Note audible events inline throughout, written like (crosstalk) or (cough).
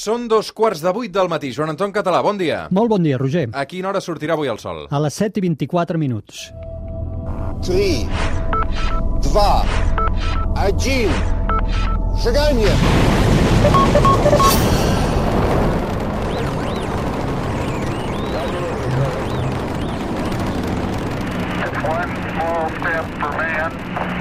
Són dos quarts de vuit del matí. Joan Anton Català, bon dia. Molt bon dia, Roger. A quina hora sortirà avui el sol? A les 7 i 24 minuts. 3, 2, 1, seganya! One small step for man.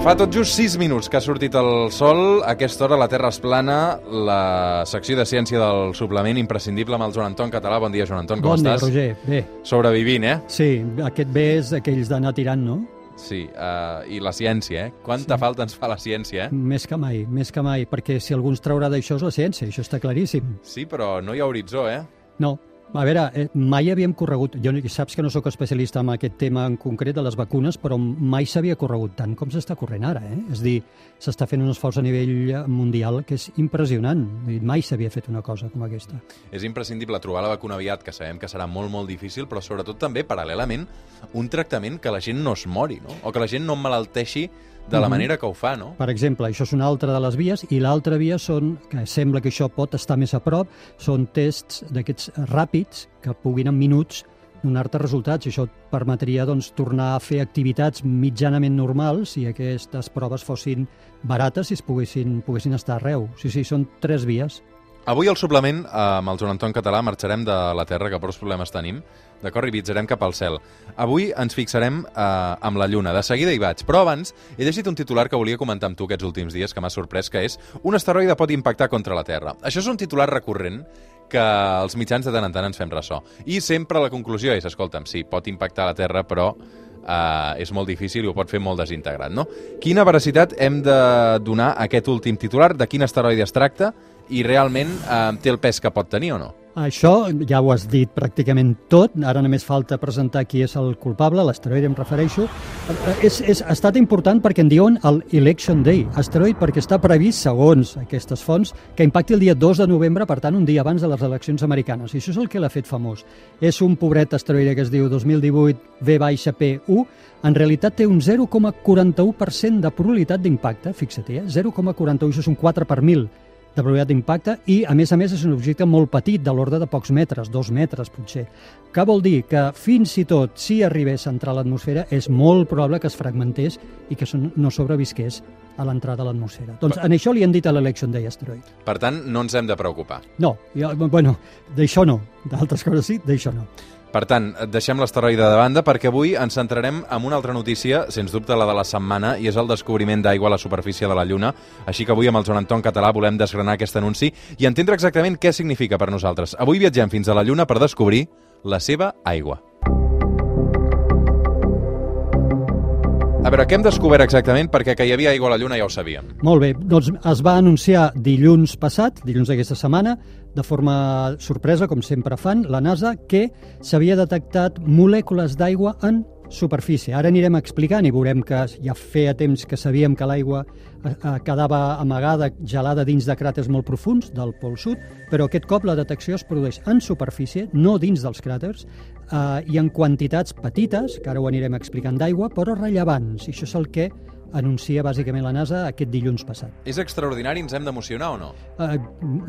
Fa tot just 6 minuts que ha sortit el sol. A aquesta hora la Terra es plana, la secció de ciència del suplement imprescindible amb el Joan Anton Català. Bon dia, Joan Anton, com bon dia, estàs? Roger. Bé, Sobrevivint, eh? sí, aquest bé és d'aquells d'anar tirant, no? Sí, uh, i la ciència, eh? Quanta Sí. falta ens fa la ciència, eh? Més que mai, més que mai, perquè si algú ens traurà d'això és la ciència, això està claríssim. Sí, però no hi ha horitzó, eh? No, a veure, eh, mai havíem corregut, jo saps que no sóc especialista en aquest tema en concret de les vacunes, però mai s'havia corregut tant com s'està corrent ara, eh? És dir, s'està fent un esforç a nivell eh, mundial que és impressionant, mai s'havia fet una cosa com aquesta. És imprescindible trobar la vacuna aviat, que sabem que serà molt, molt difícil, però sobretot també, paral·lelament, un tractament que la gent no es mori, no? O que la gent no emmalalteixi de la manera que ho fa, no? Per exemple, això és una altra de les vies, i l'altra via són, que sembla que això pot estar més a prop, són tests d'aquests ràpids que puguin en minuts donar-te resultats. I això et permetria doncs, tornar a fer activitats mitjanament normals si aquestes proves fossin barates i es poguessin, poguessin estar arreu. Sí, sí, són tres vies. Avui al suplement, amb el Joan Anton Català, marxarem de la Terra, que prou problemes tenim, d'acord? I viatjarem cap al cel. Avui ens fixarem eh, amb la Lluna. De seguida hi vaig. Però abans he llegit un titular que volia comentar amb tu aquests últims dies, que m'ha sorprès, que és un asteroide pot impactar contra la Terra. Això és un titular recurrent que els mitjans de tant en tant ens fem ressò. I sempre la conclusió és, escolta'm, sí, pot impactar la Terra, però eh, és molt difícil i ho pot fer molt desintegrat, no? Quina veracitat hem de donar a aquest últim titular, de quin asteroide es tracta i realment eh, té el pes que pot tenir o no? Això ja ho has dit pràcticament tot, ara només falta presentar qui és el culpable, l'asteroide em refereixo. És, és, ha estat important perquè en diuen el Election Day, asteroid perquè està previst, segons aquestes fonts, que impacti el dia 2 de novembre, per tant un dia abans de les eleccions americanes, i això és el que l'ha fet famós. És un pobret asteroide que es diu 2018 V-P1, en realitat té un 0,41% de probabilitat d'impacte, fixa't, eh? 0,41, això és un 4 per 1.000 de probabilitat d'impacte i, a més a més, és un objecte molt petit, de l'ordre de pocs metres, dos metres potser. Què vol dir? Que fins i tot, si arribés a entrar a l'atmosfera, és molt probable que es fragmentés i que no sobrevisqués a l'entrada a l'atmosfera. Doncs en això li han dit a l'Election Day Asteroid. Per tant, no ens hem de preocupar. No, jo, bueno, d'això no. D'altres coses sí, d'això no. Per tant, deixem l'asteroide de banda perquè avui ens centrarem en una altra notícia, sens dubte la de la setmana, i és el descobriment d'aigua a la superfície de la Lluna. Així que avui amb el Joan Anton Català volem desgranar aquest anunci i entendre exactament què significa per nosaltres. Avui viatgem fins a la Lluna per descobrir la seva aigua. A veure, què hem descobert exactament? Perquè que hi havia aigua a la Lluna ja ho sabíem. Molt bé, doncs es va anunciar dilluns passat, dilluns d'aquesta setmana, de forma sorpresa, com sempre fan, la NASA, que s'havia detectat molècules d'aigua en superfície. Ara anirem explicant i veurem que ja feia temps que sabíem que l'aigua quedava amagada, gelada dins de cràters molt profuns del Pol Sud, però aquest cop la detecció es produeix en superfície, no dins dels cràters, eh, i en quantitats petites, que ara ho anirem explicant d'aigua, però rellevants. I això és el que anuncia bàsicament la NASA aquest dilluns passat. És extraordinari, ens hem d'emocionar o no? Uh,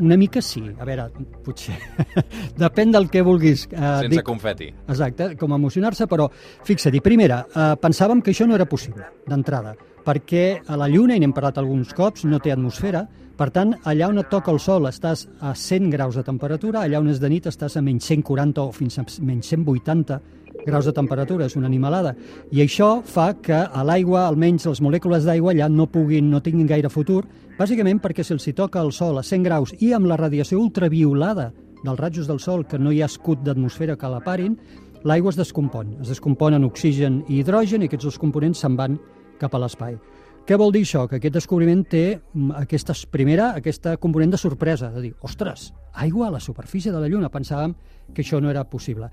una mica sí, a veure, potser (laughs) depèn del que vulguis. Uh, Sense confeti. Exacte, com emocionar-se, però fixa-t'hi, primera, uh, pensàvem que això no era possible, d'entrada, perquè a la Lluna, i n'hem parlat alguns cops, no té atmosfera, per tant, allà on et toca el sol estàs a 100 graus de temperatura, allà on és de nit estàs a menys 140 o fins a menys 180 graus de temperatura, és una animalada. I això fa que a l'aigua, almenys les molècules d'aigua allà no puguin, no tinguin gaire futur, bàsicament perquè si els hi toca el sol a 100 graus i amb la radiació ultraviolada dels rajos del sol, que no hi ha escut d'atmosfera que la parin, l'aigua es descompon. Es descompon en oxigen i hidrogen i aquests dos components se'n van cap a l'espai. Què vol dir això? Que aquest descobriment té mm, aquesta, primera, aquesta component de sorpresa, de dir, ostres, aigua a la superfície de la Lluna, pensàvem que això no era possible.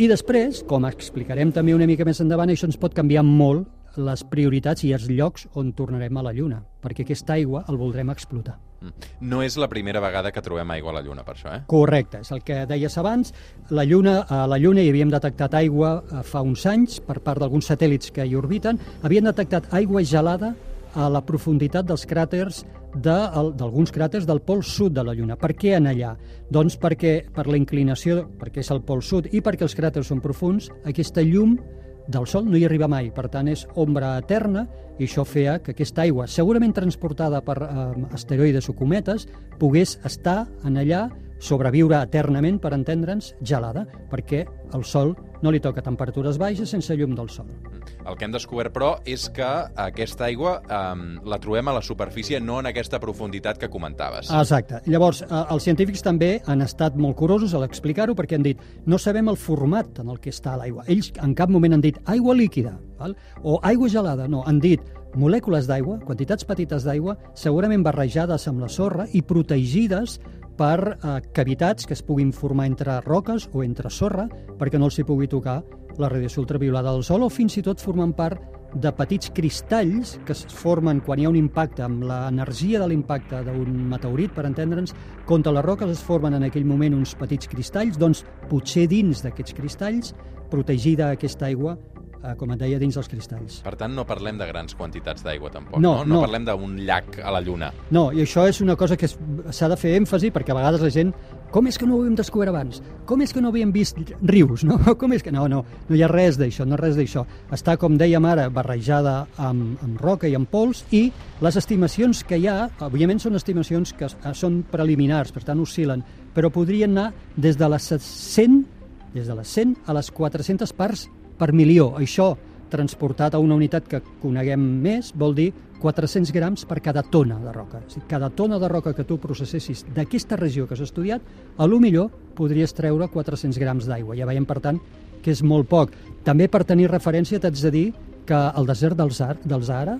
I després, com explicarem també una mica més endavant, això ens pot canviar molt les prioritats i els llocs on tornarem a la Lluna, perquè aquesta aigua el voldrem explotar. No és la primera vegada que trobem aigua a la Lluna, per això, eh? Correcte, és el que deies abans. La Lluna, a la Lluna hi havíem detectat aigua eh, fa uns anys per part d'alguns satèl·lits que hi orbiten. Havien detectat aigua gelada a la profunditat dels cràters de- d'alguns cràters del pol sud de la Lluna. Per què en allà? Doncs perquè per la inclinació, perquè és el pol sud i perquè els cràters són profunds, aquesta llum del Sol no hi arriba mai, per tant és ombra eterna i això feia que aquesta aigua, segurament transportada per eh, asteroides o cometes, pogués estar en allà, sobreviure eternament, per entendre'ns, gelada, perquè el Sol no li toca temperatures baixes sense llum del Sol. El que hem descobert, però, és que aquesta aigua eh, la trobem a la superfície, no en aquesta profunditat que comentaves. Exacte. Llavors, eh, els científics també han estat molt curosos a l'explicar-ho perquè han dit no sabem el format en el que està l'aigua. Ells en cap moment han dit aigua líquida val? o aigua gelada. No, han dit molècules d'aigua, quantitats petites d'aigua, segurament barrejades amb la sorra i protegides per eh, cavitats que es puguin formar entre roques o entre sorra perquè no els hi pugui tocar la radiació ultraviolada del Sol o fins i tot formen part de petits cristalls que es formen quan hi ha un impacte amb l'energia de l'impacte d'un meteorit, per entendre'ns, contra les roques es formen en aquell moment uns petits cristalls, doncs potser dins d'aquests cristalls, protegida aquesta aigua, eh, com et deia, dins dels cristalls. Per tant, no parlem de grans quantitats d'aigua, tampoc, No, no? No, no. parlem d'un llac a la Lluna. No, i això és una cosa que s'ha de fer èmfasi perquè a vegades la gent com és que no ho havíem descobert abans? Com és que no havíem vist rius? (laughs) No? Com és que... No, no, no hi ha res d'això, no res d'això. Està, com dèiem ara, barrejada amb, amb roca i amb pols i les estimacions que hi ha, òbviament són estimacions que s- són preliminars, per tant oscil·len, però podrien anar des de les 100, des de les 100 a les 400 parts per milió. Això transportat a una unitat que coneguem més vol dir 400 grams per cada tona de roca. A dir, cada tona de roca que tu processessis d'aquesta regió que has estudiat, a lo millor podries treure 400 grams d'aigua. Ja veiem, per tant, que és molt poc. També per tenir referència t'haig de dir que el desert del, Zar, del Sahara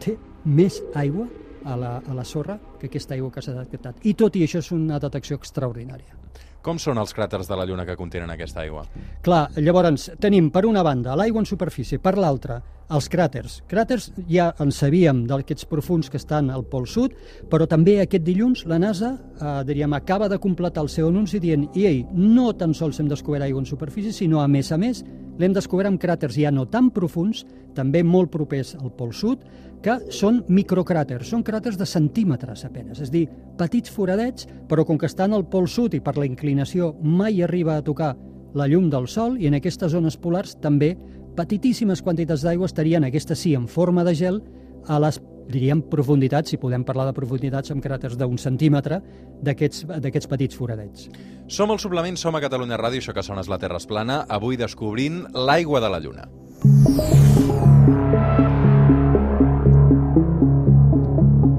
té més aigua a la, a la sorra que aquesta aigua que s'ha detectat. I tot i això és una detecció extraordinària. Com són els cràters de la Lluna que contenen aquesta aigua? Clar, llavors tenim per una banda l'aigua en superfície, per l'altra els cràters. Cràters ja en sabíem d'aquests profuns que estan al pol sud, però també aquest dilluns la NASA eh, diríem, acaba de completar el seu anunci dient i ei, no tan sols hem descobert aigua en superfície, sinó a més a més l'hem descobert amb cràters ja no tan profuns, també molt propers al pol sud, que són microcràters, són cràters de centímetres apenes, és a dir, petits foradets, però com que estan al pol sud i per la inclinació mai arriba a tocar la llum del Sol i en aquestes zones polars també petitíssimes quantitats d'aigua estarien, aquestes sí, en forma de gel, a les diríem profunditats, si podem parlar de profunditats amb cràters d'un centímetre, d'aquests petits foradets. Som el suplement, som a Catalunya Ràdio, això que sona és la Terra es plana, avui descobrint l'aigua de la Lluna.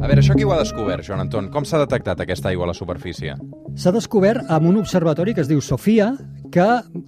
A veure, això qui ho ha descobert, Joan Anton? Com s'ha detectat aquesta aigua a la superfície? S'ha descobert amb un observatori que es diu Sofia, que,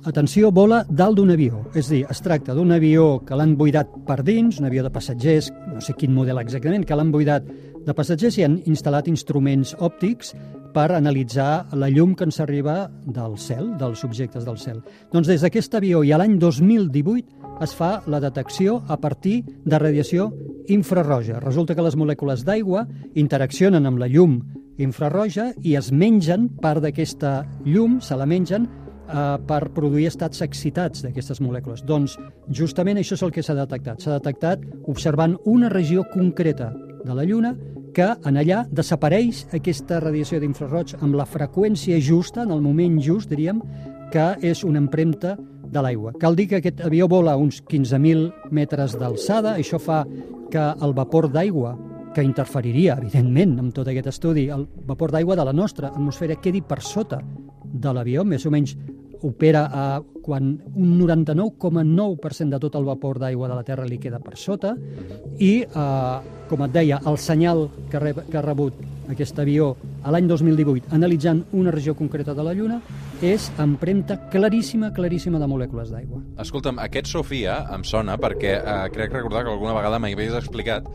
atenció, vola dalt d'un avió. És dir, es tracta d'un avió que l'han buidat per dins, un avió de passatgers, no sé quin model exactament, que l'han buidat de passatgers i han instal·lat instruments òptics per analitzar la llum que ens arriba del cel, dels objectes del cel. Doncs des d'aquest avió i a l'any 2018 es fa la detecció a partir de radiació infrarroja. Resulta que les molècules d'aigua interaccionen amb la llum infrarroja i es mengen part d'aquesta llum, se la mengen eh, per produir estats excitats d'aquestes molècules. Doncs justament això és el que s'ha detectat. S'ha detectat observant una regió concreta de la Lluna que en allà desapareix aquesta radiació d'infraroig amb la freqüència justa, en el moment just, diríem, que és una empremta de l'aigua. Cal dir que aquest avió vola a uns 15.000 metres d'alçada, això fa que el vapor d'aigua que interferiria, evidentment, amb tot aquest estudi, el vapor d'aigua de la nostra atmosfera quedi per sota de l'avió, més o menys opera a quan un 99,9% de tot el vapor d'aigua de la Terra li queda per sota i, eh, com et deia, el senyal que, reb, que ha rebut aquest avió a l'any 2018 analitzant una regió concreta de la Lluna és empremta claríssima, claríssima de molècules d'aigua. Escolta'm, aquest Sofia em sona perquè eh, crec recordar que alguna vegada m'havies explicat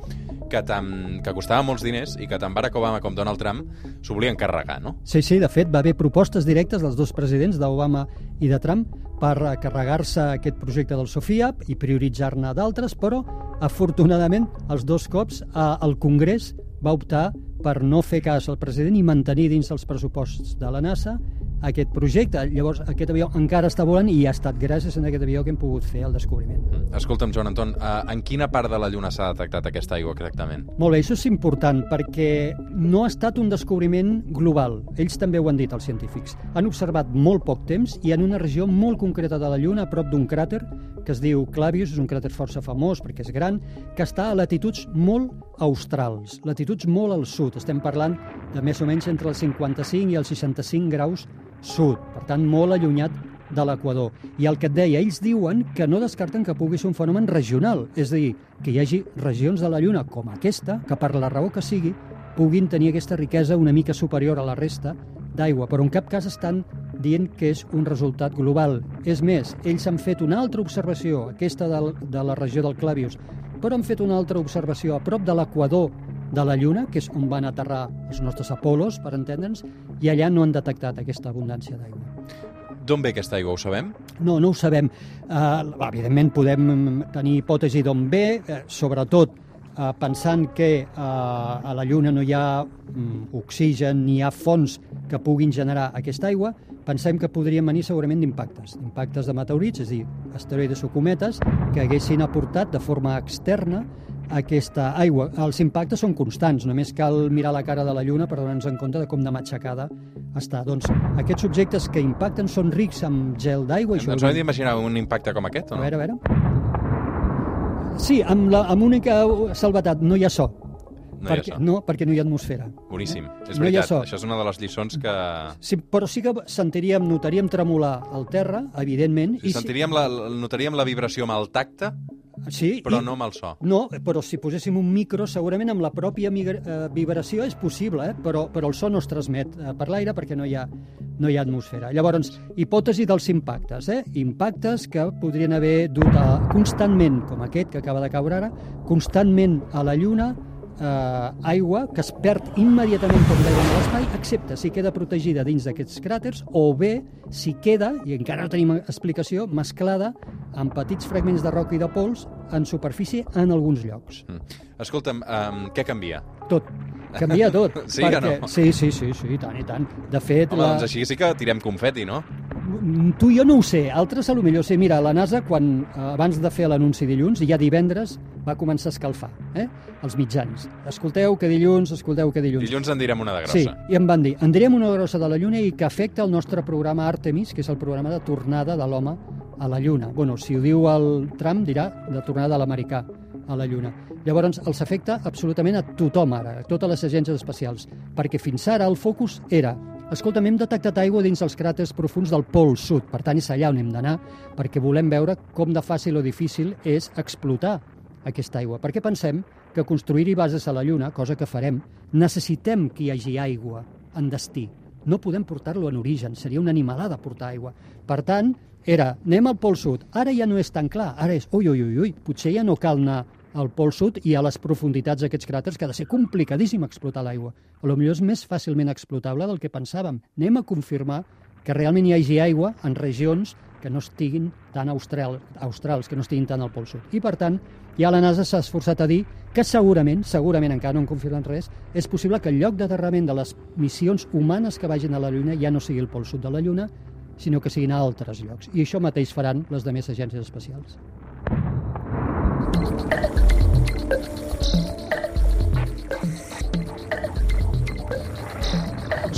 que, tant, que costava molts diners i que tant Barack Obama com Donald Trump s'ho volien carregar, no? Sí, sí, de fet, va haver propostes directes dels dos presidents, d'Obama i de Trump, per carregar-se aquest projecte del Sofia i prioritzar-ne d'altres, però, afortunadament, els dos cops eh, el Congrés va optar per no fer cas al president i mantenir dins els pressuposts de la NASA aquest projecte. Llavors, aquest avió encara està volant i ha estat gràcies a aquest avió que hem pogut fer el descobriment. Escolta'm, Joan Anton, uh, en quina part de la Lluna s'ha detectat aquesta aigua exactament? Molt bé, això és important perquè no ha estat un descobriment global. Ells també ho han dit, els científics. Han observat molt poc temps i en una regió molt concreta de la Lluna, a prop d'un cràter que es diu Clavius, és un cràter força famós perquè és gran, que està a latituds molt australs, latituds molt al sud. Estem parlant de més o menys entre els 55 i els 65 graus sud, per tant molt allunyat de l'equador. I el que et deia, ells diuen que no descarten que pugui ser un fenomen regional, és a dir, que hi hagi regions de la Lluna com aquesta, que per la raó que sigui, puguin tenir aquesta riquesa una mica superior a la resta d'aigua, però en cap cas estan dient que és un resultat global. És més, ells han fet una altra observació, aquesta de, la regió del Clavius, però han fet una altra observació a prop de l'equador de la Lluna, que és on van aterrar els nostres Apolos, per entendre'ns, i allà no han detectat aquesta abundància d'aigua. D'on ve aquesta aigua, ho sabem? No, no ho sabem. Uh, evidentment podem tenir hipòtesi d'on ve, eh, sobretot uh, pensant que uh, a la Lluna no hi ha um, oxigen ni hi ha fonts que puguin generar aquesta aigua, pensem que podrien venir segurament d'impactes, impactes de meteorits, és a dir, asteroides o cometes, que haguessin aportat de forma externa aquesta aigua. Els impactes són constants, només cal mirar la cara de la Lluna per donar-nos en compte de com de matxacada està. Doncs aquests objectes que impacten són rics amb gel d'aigua. Ens hem d'imaginar un impacte com aquest, o A no? veure, a veure. Sí, amb, la, amb única salvetat, no hi ha so. No hi ha perquè, so. No, perquè no hi ha atmosfera. Boníssim. És No veritat, so. això és una de les lliçons que... Sí, però sí que sentiríem, notaríem tremolar el terra, evidentment. Si sentiríem la, notaríem la vibració amb el tacte, sí, però i, no amb el so. No, però si poséssim un micro, segurament amb la pròpia migra, eh, vibració és possible, eh? però, però el so no es transmet eh, per l'aire perquè no hi, ha, no hi ha atmosfera. Llavors, hipòtesi dels impactes. Eh? Impactes que podrien haver dut a, constantment, com aquest que acaba de caure ara, constantment a la Lluna, eh, aigua que es perd immediatament com dèiem a l'espai, excepte si queda protegida dins d'aquests cràters o bé si queda, i encara no tenim explicació, mesclada amb petits fragments de roca i de pols en superfície en alguns llocs. Mm. Escolta'm, um, què canvia? Tot. Canvia tot. (laughs) Sí perquè... no? Sí, sí, sí, sí, i tant, i tant. De fet, Home, doncs així sí que tirem confeti, no? Tu i jo no ho sé, altres a lo millor sé. Mira, la NASA, quan, eh, abans de fer l'anunci dilluns, i ja divendres, va començar a escalfar, eh? els mitjans. Escolteu que dilluns, escolteu que dilluns. Dilluns en direm una de grossa. Sí, i em van dir, en direm una grossa de la Lluna i que afecta el nostre programa Artemis, que és el programa de tornada de l'home a la Lluna. Bueno, si ho diu el Trump, dirà de tornada de l'americà a la Lluna. Llavors, els afecta absolutament a tothom ara, a totes les agències espacials, perquè fins ara el focus era Escolta'm, hem detectat aigua dins els cràters profuns del Pol Sud, per tant és allà on hem d'anar, perquè volem veure com de fàcil o difícil és explotar aquesta aigua. Perquè pensem que construir-hi bases a la Lluna, cosa que farem, necessitem que hi hagi aigua en destí. No podem portar-lo en origen, seria una animalada portar aigua. Per tant, era, anem al Pol Sud. Ara ja no és tan clar, ara és, ui, ui, ui, ui, potser ja no cal anar al Pol Sud i a les profunditats d'aquests cràters, que ha de ser complicadíssim explotar l'aigua. A lo millor és més fàcilment explotable del que pensàvem. Anem a confirmar que realment hi hagi aigua en regions que no estiguin tan austral, australs, que no estiguin tan al Pol Sud. I, per tant, ja la NASA s'ha esforçat a dir que segurament, segurament encara no han confirmat res, és possible que el lloc d'aterrament de les missions humanes que vagin a la Lluna ja no sigui el Pol Sud de la Lluna, sinó que siguin a altres llocs. I això mateix faran les demés agències espacials.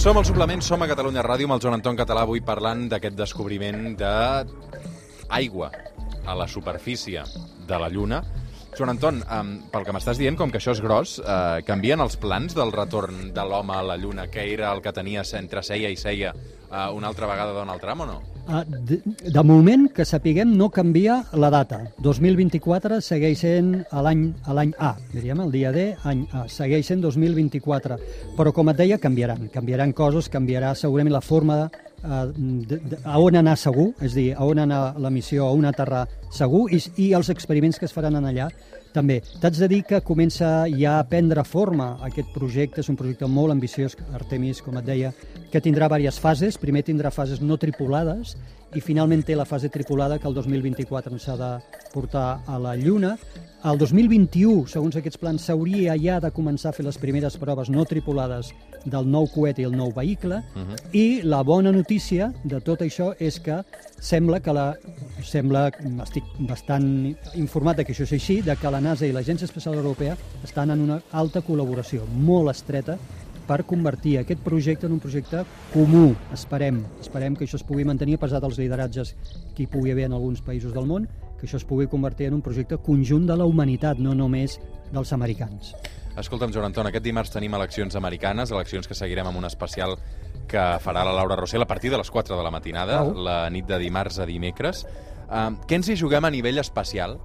Som al suplement, som a Catalunya Ràdio amb el Joan Anton Català avui parlant d'aquest descobriment de aigua a la superfície de la Lluna. Joan Anton, um, pel que m'estàs dient, com que això és gros, uh, canvien els plans del retorn de l'home a la Lluna, que era el que tenies entre seia i seia uh, una altra vegada Donald Trump o no? Uh, de, moment, que sapiguem, no canvia la data. 2024 segueix sent l'any l'any A, diríem, el dia D, any A. Segueix sent 2024. Però, com et deia, canviaran. Canviaran coses, canviarà segurament la forma de, uh, de, de, a on anar segur, és a dir, a on anar la missió, a on aterrar segur, i, i els experiments que es faran en allà també. T'haig de dir que comença ja a prendre forma aquest projecte, és un projecte molt ambiciós, Artemis, com et deia, que tindrà diverses fases. Primer tindrà fases no tripulades i finalment té la fase tripulada que el 2024 ens ha de portar a la Lluna. El 2021, segons aquests plans, s'hauria ja de començar a fer les primeres proves no tripulades del nou coet i el nou vehicle, uh -huh. i la bona notícia de tot això és que sembla que la sembla, estic bastant informat de que això és així, de que la NASA i l'Agència Espacial Europea estan en una alta col·laboració, molt estreta, per convertir aquest projecte en un projecte comú. Esperem, esperem que això es pugui mantenir a pesar dels lideratges que hi pugui haver en alguns països del món, que això es pugui convertir en un projecte conjunt de la humanitat, no només dels americans. Escolta'm, Joan Anton, aquest dimarts tenim eleccions americanes, eleccions que seguirem amb un especial que farà la Laura Rossell a partir de les 4 de la matinada, Au. la nit de dimarts a dimecres. Uh, què ens hi juguem a nivell espacial?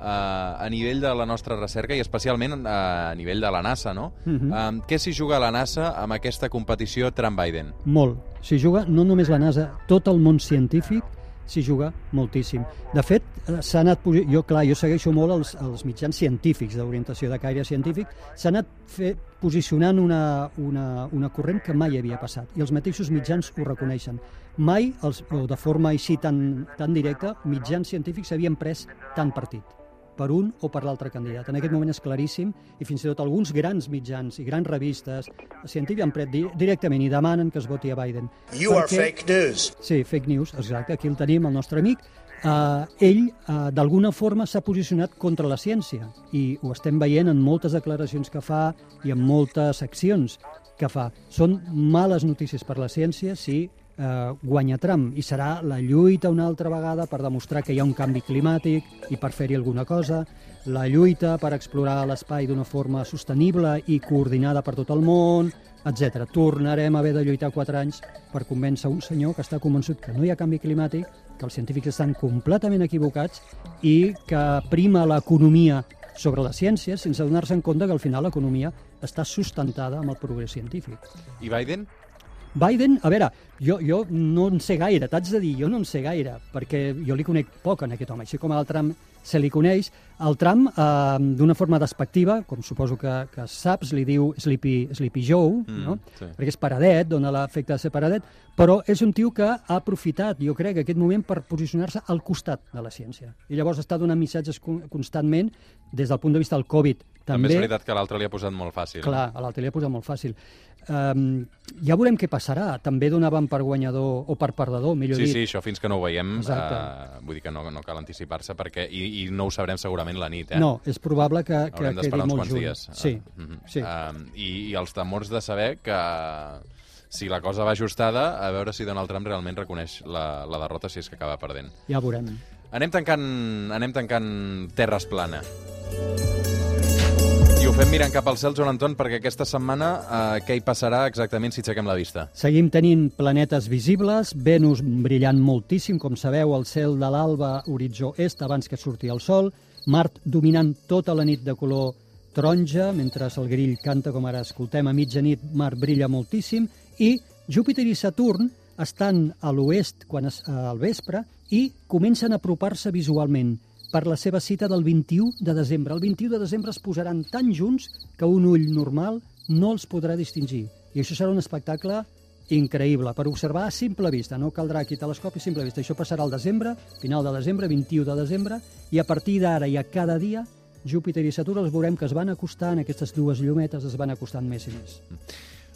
Uh, a nivell de la nostra recerca i especialment uh, a nivell de la NASA, no? Uh Mhm. -huh. uh, què s'hi juga la NASA amb aquesta competició Trump-Biden? Molt. S'hi juga no només la NASA, tot el món científic s'hi juga moltíssim. De fet, eh, s'ha anat... Jo, clar, jo segueixo molt els, els mitjans científics d'orientació de caire científic, s'ha anat fe, posicionant una, una, una corrent que mai havia passat, i els mateixos mitjans ho reconeixen. Mai, els, o de forma així tan, tan directa, mitjans científics havien pres tant partit per un o per l'altre candidat. En aquest moment és claríssim i fins i tot alguns grans mitjans i grans revistes científics han pres di directament i demanen que es voti a Biden. You are fake news. Sí, fake news, exacte. Aquí el tenim, el nostre amic. Uh, ell, uh, d'alguna forma, s'ha posicionat contra la ciència i ho estem veient en moltes declaracions que fa i en moltes accions que fa. Són males notícies per la ciència si eh, guanya Trump i serà la lluita una altra vegada per demostrar que hi ha un canvi climàtic i per fer-hi alguna cosa, la lluita per explorar l'espai d'una forma sostenible i coordinada per tot el món, etc. Tornarem a haver de lluitar quatre anys per convèncer un senyor que està convençut que no hi ha canvi climàtic, que els científics estan completament equivocats i que prima l'economia sobre la ciència sense donar-se en compte que al final l'economia està sustentada amb el progrés científic. I Biden? Biden, a veure, jo, jo no en sé gaire, t'haig de dir, jo no en sé gaire, perquè jo li conec poc en aquest home, així com al Trump se li coneix. El Trump, eh, d'una forma despectiva, com suposo que, que saps, li diu Sleepy, Sleepy Joe, Mm, no? sí. perquè és paradet, dona l'efecte de ser paradet, però és un tio que ha aprofitat, jo crec, aquest moment per posicionar-se al costat de la ciència. I llavors està donant missatges con- constantment des del punt de vista del Covid. També, és veritat que l'altre li ha posat molt fàcil. Clar, a l'altre li ha posat molt fàcil. Um, ja veurem què passarà. També donaven per guanyador o per perdedor, millor Sí, dit. sí, això fins que no ho veiem, Exacte. eh, vull dir que no, no cal anticipar-se perquè i, i no ho sabrem segurament la nit, eh? No, és probable que, que Haurem quedi molt junt. dies. Sí, Ah, mhm. sí. Um, i, I els temors de saber que si la cosa va ajustada, a veure si Donald Trump realment reconeix la, la derrota si és que acaba perdent. ja ho veurem. Anem tancant, anem tancant terres plana. I ho fem mirant cap al cel, Joan Anton, perquè aquesta setmana eh, què hi passarà exactament si aixequem la vista? Seguim tenint planetes visibles, Venus brillant moltíssim, com sabeu, el cel de l'alba, horitzó est, abans que surti el sol, Mart dominant tota la nit de color taronja, mentre el grill canta, com ara escoltem, a mitjanit Mart brilla moltíssim, i Júpiter i Saturn estan a l'oest quan es, al vespre i comencen a apropar-se visualment per la seva cita del 21 de desembre. El 21 de desembre es posaran tan junts que un ull normal no els podrà distingir. I això serà un espectacle increïble per observar a simple vista. No caldrà aquí telescopi a simple vista. Això passarà al desembre, final de desembre, 21 de desembre, i a partir d'ara i a cada dia Júpiter i Saturn els veurem que es van acostant, aquestes dues llumetes es van acostant més i més.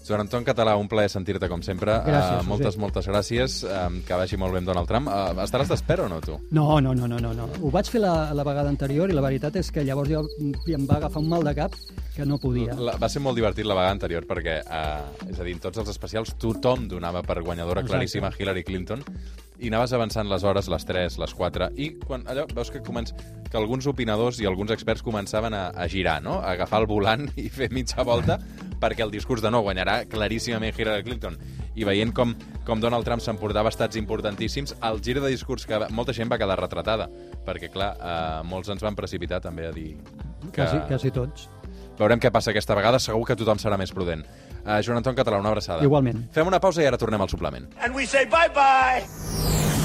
Joan Anton Català, un plaer sentir-te com sempre. Gràcies, Eh, moltes, Josep. moltes gràcies. Eh, que vagi molt bé amb Donald Trump. Uh, estaràs d'espera o no, tu? No, no, no, no, no, no. Ho vaig fer la, la vegada anterior i la veritat és que llavors jo em va agafar un mal de cap que no podia. La, va ser molt divertit la vegada anterior perquè, eh, és a dir, en tots els especials tothom donava per guanyadora Exacte. claríssima Hillary Clinton i anaves avançant les hores, les 3, les 4, i quan allò veus que, començ, que alguns opinadors i alguns experts començaven a, a girar, no? a agafar el volant (laughs) i fer mitja volta perquè el discurs de no guanyarà claríssimament Hillary Clinton. I veient com, com Donald Trump s'emportava estats importantíssims, el gir de discurs que molta gent va quedar retratada, perquè, clar, eh, molts ens van precipitar també a dir que... Quasi, quasi tots. Veurem què passa aquesta vegada, segur que tothom serà més prudent. Uh, Joan Anton Català, una abraçada. Igualment. Fem una pausa i ara tornem al suplement. And we say bye bye.